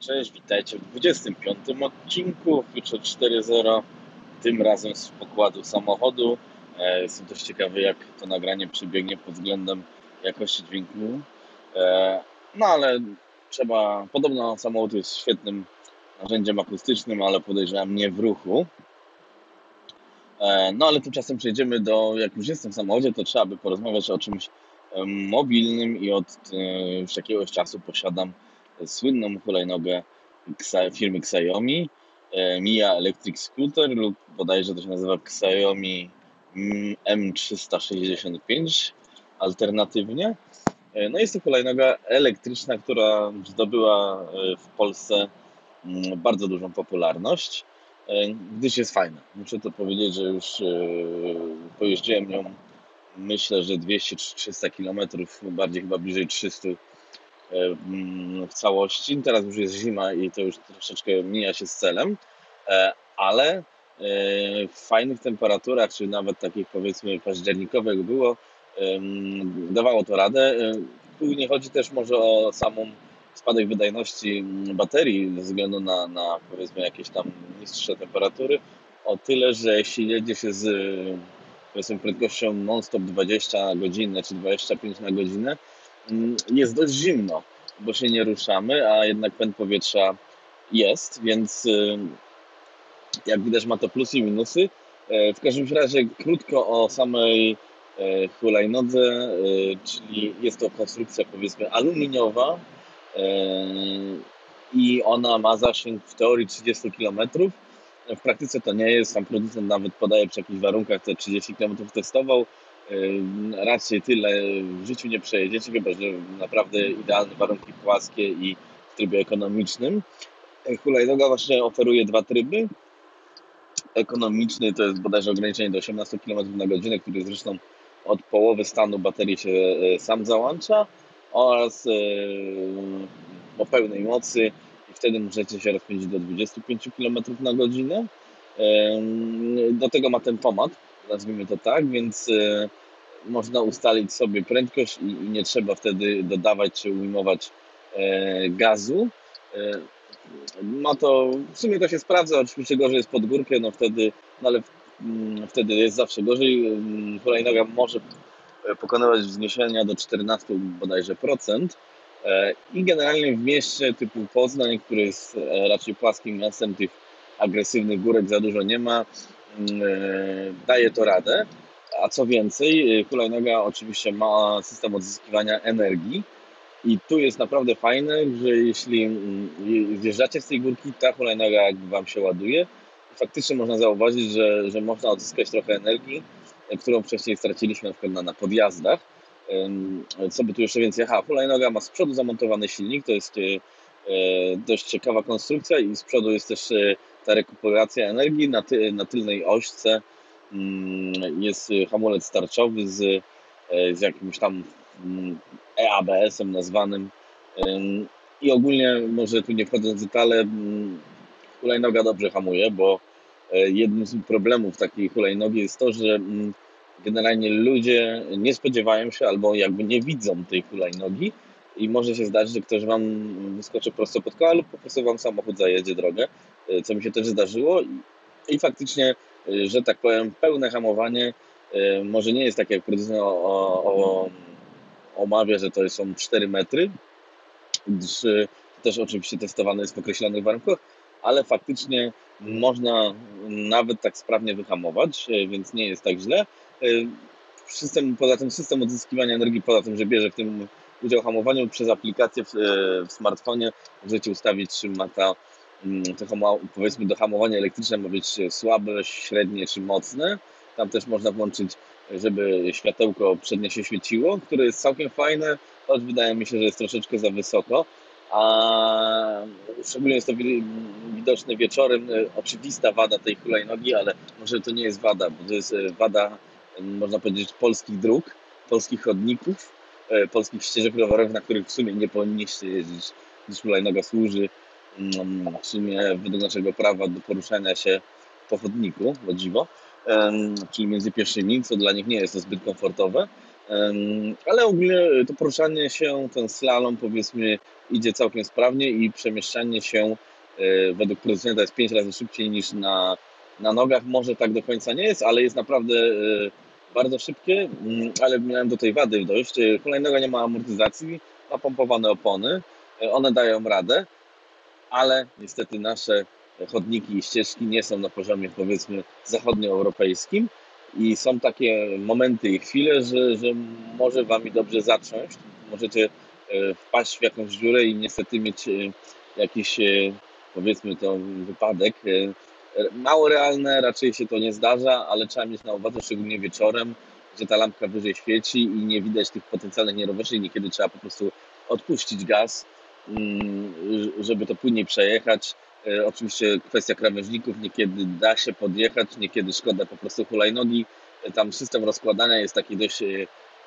Cześć, witajcie w 25 odcinku Future 4.0, tym razem z pokładu samochodu. E, Jestem też ciekawy, jak to nagranie przebiegnie pod względem jakości dźwięku. E, No ale trzeba, podobno samochód jest świetnym narzędziem akustycznym, ale podejrzewam nie w ruchu. E, No ale tymczasem przejdziemy do, jak już jestem w samochodzie, to trzeba by porozmawiać o czymś mobilnym i od już jakiegoś czasu posiadam słynną hulajnogę firmy Xiaomi, e, Mia Electric Scooter lub bodajże to się nazywa Xiaomi mm, M365 alternatywnie. E, No jest to hulajnoga elektryczna, która zdobyła e, w Polsce mm, bardzo dużą popularność, gdyż jest fajna. Muszę to powiedzieć, że już pojeździłem nią myślę, że 200-300 km, bardziej chyba bliżej 300 mm, w całości. Teraz już jest zima i to już troszeczkę mija się z celem, e, ale e, w fajnych temperaturach, czy nawet takich powiedzmy październikowych było, dawało to radę. E, Tu nie chodzi też może o samą spadek wydajności baterii ze względu na, na powiedzmy jakieś tam niższe temperatury, o tyle, że jeśli jedzie się z powiedzmy prędkością non-stop 20 na godzinę czy 25 na godzinę, jest dość zimno, bo się nie ruszamy, a jednak pęd powietrza jest, więc y, jak widać ma to plusy i minusy. E, W każdym razie krótko o samej e, hulajnodze, e, czyli jest to konstrukcja powiedzmy aluminiowa i ona ma zasięg w teorii 30 km. W praktyce to nie jest, sam producent nawet podaje przy jakichś warunkach te 30 km testował. Raczej tyle w życiu nie przejedziecie, chyba że naprawdę idealne warunki płaskie i w trybie ekonomicznym. E, Hulajnoga właśnie oferuje dwa tryby. Ekonomiczny to jest bodajże ograniczenie do 18 km na godzinę, który zresztą od połowy stanu baterii się e, sam załącza oraz e, o pełnej mocy i wtedy możecie się rozpędzić do 25 km na godzinę. Do tego ma tempomat, nazwijmy to tak, więc można ustalić sobie prędkość i, nie trzeba wtedy dodawać czy ujmować e, gazu. E, Ma to, w sumie to się sprawdza, oczywiście gorzej jest pod górkę, no wtedy, no ale mm, wtedy jest zawsze gorzej. Mm, Hulajnoga może pokonywać wzniesienia do 14 bodajże procent. E, I generalnie w mieście typu Poznań, który jest raczej płaskim miastem, tych agresywnych górek za dużo nie ma, mm, daje to radę. A co więcej, e, hulajnoga oczywiście ma system odzyskiwania energii. I tu jest naprawdę fajne, że jeśli mm, je- zjeżdżacie z tej górki, ta hulajnoga Wam się ładuje. Faktycznie można zauważyć, że, że można odzyskać trochę energii, e, którą wcześniej straciliśmy na przykład na, na podjazdach. Co by tu jeszcze więcej? Aha, hulajnoga ma z przodu zamontowany silnik, to jest e, dość ciekawa konstrukcja i z przodu jest też ta rekuperacja energii. Na, ty, na tylnej ośce jest e, hamulec tarczowy z, e, z jakimś tam mm, EABS-em nazwanym. Ym, I ogólnie, może tu nie wchodząc w detale, mm, hulajnoga dobrze hamuje, bo jednym z problemów takiej hulajnogi jest to, że mm, generalnie ludzie nie spodziewają się albo jakby nie widzą tej hulajnogi i może się zdarzyć, że ktoś wam wyskoczy prosto pod koła lub po prostu wam samochód zajedzie drogę, co mi się też zdarzyło i, faktycznie, że tak powiem, pełne hamowanie e, może nie jest tak jak producent o, o, omawia, że to są 4 metry, gdyż e, też oczywiście testowane jest w określonych warunkach, ale faktycznie można nawet tak sprawnie wyhamować, więc nie jest tak źle. System, poza tym system odzyskiwania energii, poza tym, że bierze w tym udział hamowaniu przez aplikację w, w smartfonie, możecie ustawić, czy ma ta, to hamo, powiedzmy do hamowania elektryczne ma być słabe, średnie czy mocne. Tam też można włączyć żeby światełko przednie się świeciło, które jest całkiem fajne, choć wydaje mi się, że jest troszeczkę za wysoko. A szczególnie jest to wi- widoczne wieczorem. Oczywista wada tej hulajnogi, ale może to nie jest wada, bo to jest e, wada, można powiedzieć, polskich dróg, polskich chodników, e, polskich ścieżek rowerowych, na których w sumie nie powinniście jeździć, gdyż hulajnoga służy mm, w sumie według naszego prawa do poruszania się po chodniku, o dziwo czyli między pieszymi, co dla nich nie jest to zbyt komfortowe. Ale ogólnie to poruszanie się, ten slalom powiedzmy idzie całkiem sprawnie i przemieszczanie się e, według producenta jest 5 razy szybciej niż na, na nogach. Może tak do końca nie jest, ale jest naprawdę e, bardzo szybkie, mm, ale miałem do tej wady dość. Hulajnoga nie ma amortyzacji, ma pompowane opony, one dają radę, ale niestety nasze chodniki i ścieżki nie są na poziomie powiedzmy zachodnioeuropejskim. I są takie momenty i chwile, że, że może wami dobrze zatrząść, możecie e, wpaść w jakąś dziurę i niestety mieć e, jakiś e, powiedzmy to wypadek. Mało realne, raczej się to nie zdarza, ale trzeba mieć na uwadze, szczególnie wieczorem, że ta lampka wyżej świeci i nie widać tych potencjalnych nierowerzy i niekiedy trzeba po prostu odpuścić gaz, żeby to płynniej przejechać. E, oczywiście kwestia krawężników, niekiedy da się podjechać, niekiedy szkoda po prostu hulajnogi. E, tam system rozkładania jest taki dość e,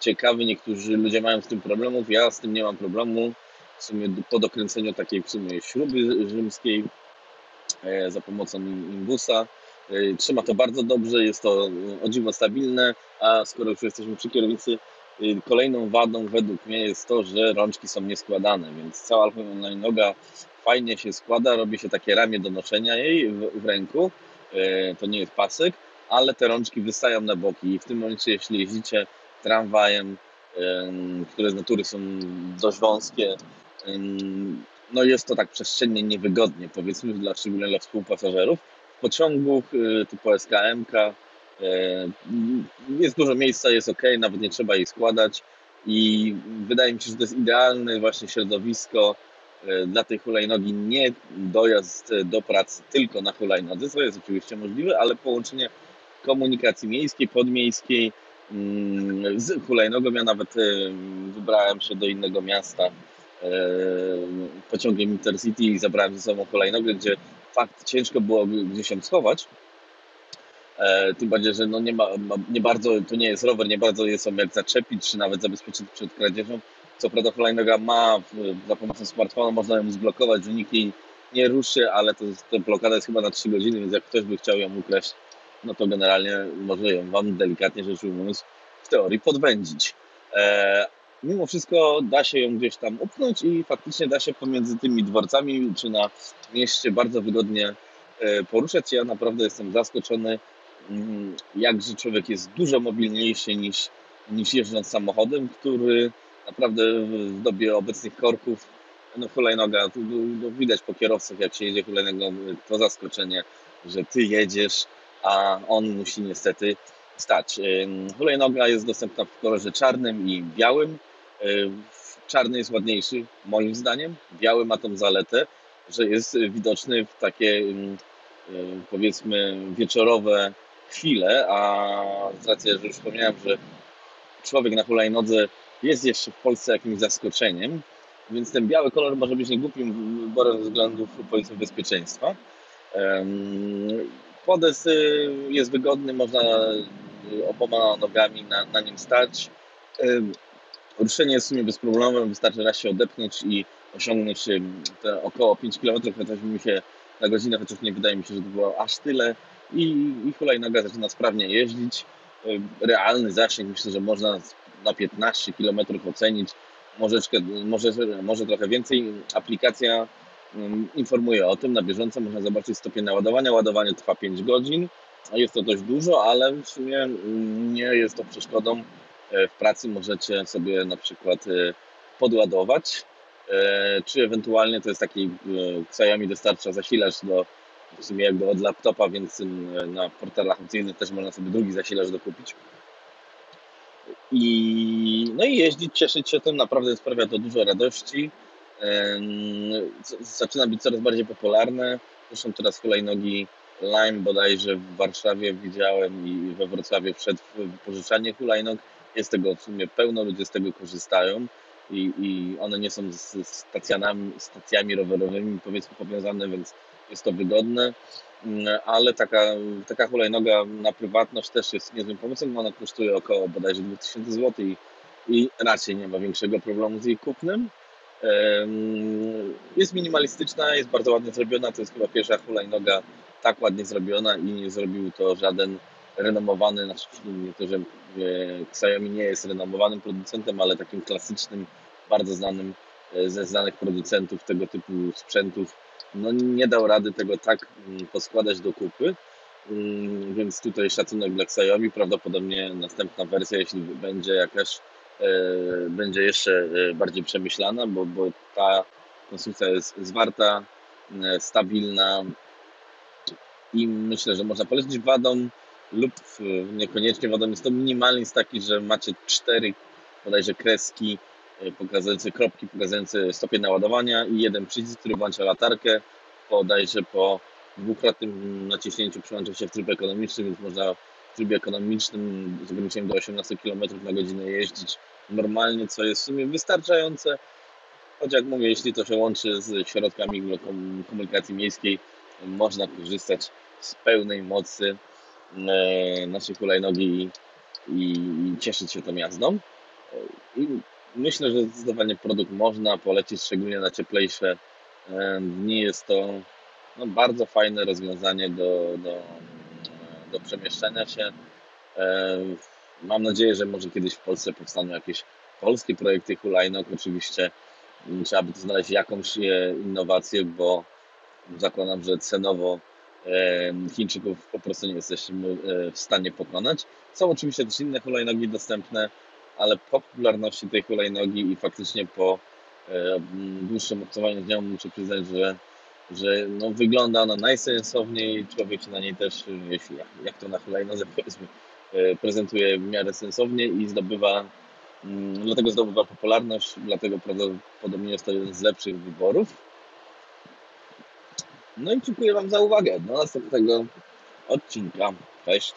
ciekawy, niektórzy ludzie mają z tym problemów, ja z tym nie mam problemu. W sumie po dokręceniu takiej w sumie śruby rzymskiej za pomocą imbusa. Trzyma to bardzo dobrze, jest to o dziwo stabilne, a skoro już jesteśmy przy kierownicy, kolejną wadą według mnie jest to, że rączki są nieskładane, więc cała noga fajnie się składa, robi się takie ramię do noszenia jej w, w ręku. E, to nie jest pasek, ale te rączki wystają na boki i w tym momencie, jeśli jeździcie tramwajem, które z natury są dość wąskie, no jest to tak przestrzennie niewygodnie, powiedzmy, dla, szczególnie dla współpasażerów. W pociągu e, typu SKMK e, jest dużo miejsca, jest ok, nawet nie trzeba jej składać i wydaje mi się, że to jest idealne właśnie środowisko E, dla tej hulajnogi nie dojazd do pracy tylko na hulajnodze, co jest oczywiście możliwe, ale połączenie komunikacji miejskiej, podmiejskiej mm, z hulajnogą. Ja nawet e, wybrałem się do innego miasta e, pociągiem Intercity i zabrałem ze sobą hulajnogę, gdzie fakt ciężko było gdzieś ją schować. Tym bardziej, że no nie, ma, nie bardzo, to nie jest rower, nie bardzo jest są jak zaczepić, czy nawet zabezpieczyć przed kradzieżą. Co prawda hulajnoga ma za pomocą smartfona, można ją zblokować, że nikt jej nie ruszy, ale to, to blokada jest chyba na 3 godziny, więc jak ktoś by chciał ją ukraść, no to generalnie może ją wam delikatnie rzecz ujmując w teorii podwędzić. E, mimo wszystko da się ją gdzieś tam upchnąć i faktycznie da się pomiędzy tymi dworcami czy na mieście bardzo wygodnie e, poruszać. Ja naprawdę jestem zaskoczony, jakże człowiek jest dużo mobilniejszy niż, niż jeżdżąc samochodem, który naprawdę w dobie obecnych korków, no hulajnoga, tu, widać po kierowcach, jak się jedzie hulajnogą, to zaskoczenie, że ty jedziesz, a on musi niestety stać. Hulajnoga jest dostępna w kolorze czarnym i białym. Czarny jest ładniejszy, moim zdaniem. Biały ma tą zaletę, że jest widoczny w takie powiedzmy wieczorowe chwile, a z racji, że już wspomniałem, że człowiek na hulajnodze jest jeszcze w Polsce jakimś zaskoczeniem, więc ten biały kolor może być niegłupim wyborem ze względów powiedzmy bezpieczeństwa. Podest jest wygodny, można oboma nogami na, na nim stać. Ruszenie jest w sumie bezproblemowe, wystarczy raz się odepchnąć i osiągnąć około 5 km, chociaż mi się na godzinę, chociaż nie wydaje mi się, że to było aż tyle. I, i hulajnoga zaczyna sprawnie jeździć. Realny zasięg myślę, że można na 15 km ocenić, może, może, trochę więcej. Aplikacja mm, informuje o tym na bieżąco, można zobaczyć stopień naładowania. Ładowanie trwa 5 godzin, jest to dość dużo, ale w sumie mm, nie jest to przeszkodą. E, w pracy możecie sobie na przykład e, podładować, e, czy ewentualnie to jest taki Xiaomi dostarcza zasilacz do w sumie jakby od laptopa, więc mm, na portalach opcyjnych też można sobie drugi zasilacz dokupić. I, no i jeździć, cieszyć się tym, naprawdę sprawia to dużo radości. Zaczyna być coraz bardziej popularne. Zresztą teraz hulajnogi Lime bodajże w Warszawie widziałem i we Wrocławiu wszedł w wypożyczanie hulajnog. Jest tego w sumie pełno, ludzie z tego korzystają i, i one nie są z stacjami, stacjami rowerowymi powiedzmy powiązane, więc jest to wygodne. Mm, ale taka, taka hulajnoga na prywatność też jest niezłym pomysłem. Ona kosztuje około bodajże 2000 zł i, i raczej nie ma większego problemu z jej kupnem. Jest minimalistyczna, jest bardzo ładnie zrobiona. To jest chyba pierwsza hulajnoga tak ładnie zrobiona i nie zrobił to żaden renomowany, znaczy nie to, że e, Xiaomi nie jest renomowanym producentem, ale takim klasycznym, bardzo znanym e, ze znanych producentów tego typu sprzętów, no nie dał rady tego tak mm, poskładać do kupy, Mm, więc tutaj szacunek dla Xiaomi, prawdopodobnie następna wersja, jeśli będzie jakaś, e, będzie jeszcze e, bardziej przemyślana, bo, bo ta konstrukcja jest zwarta, stabilna i myślę, że można polecić wadą lub niekoniecznie wadą. Jest to minimalizm taki, że macie cztery bodajże kreski pokazujące kropki, pokazujące stopień naładowania i jeden przycisk, który włącza latarkę bodajże po dwukrotnym naciśnięciu przełącza się w tryb ekonomiczny, więc można w trybie ekonomicznym z ograniczeniem do 18 km na godzinę jeździć normalnie, co jest w sumie wystarczające. Choć jak mówię, jeśli to się łączy z środkami komunikacji miejskiej, można korzystać z pełnej mocy e, naszej hulajnogi i, i cieszyć się tą jazdą. I myślę, że zdecydowanie produkt można polecić, szczególnie na cieplejsze e, dni. Jest to no, bardzo fajne rozwiązanie do, do, do przemieszczania się. E, mam nadzieję, że może kiedyś w Polsce powstaną jakieś polskie projekty hulajnóg. Oczywiście mm, trzeba by tu znaleźć jakąś e, innowację, bo zakładam, że cenowo e, Chińczyków po prostu nie jesteśmy w stanie pokonać. Są oczywiście też inne hulajnogi dostępne, ale po popularności tej hulajnogi i faktycznie po dłuższym obcowaniu z nią muszę przyznać, że że no, wygląda ona najsensowniej, człowiek się na niej też, jeśli jak to na hulajnodze powiedzmy, e, prezentuje w miarę sensownie i zdobywa, mm, dlatego zdobywa popularność, dlatego prawdopodobnie jest to jeden z lepszych wyborów. No i dziękuję Wam za uwagę. Do następnego odcinka. Cześć.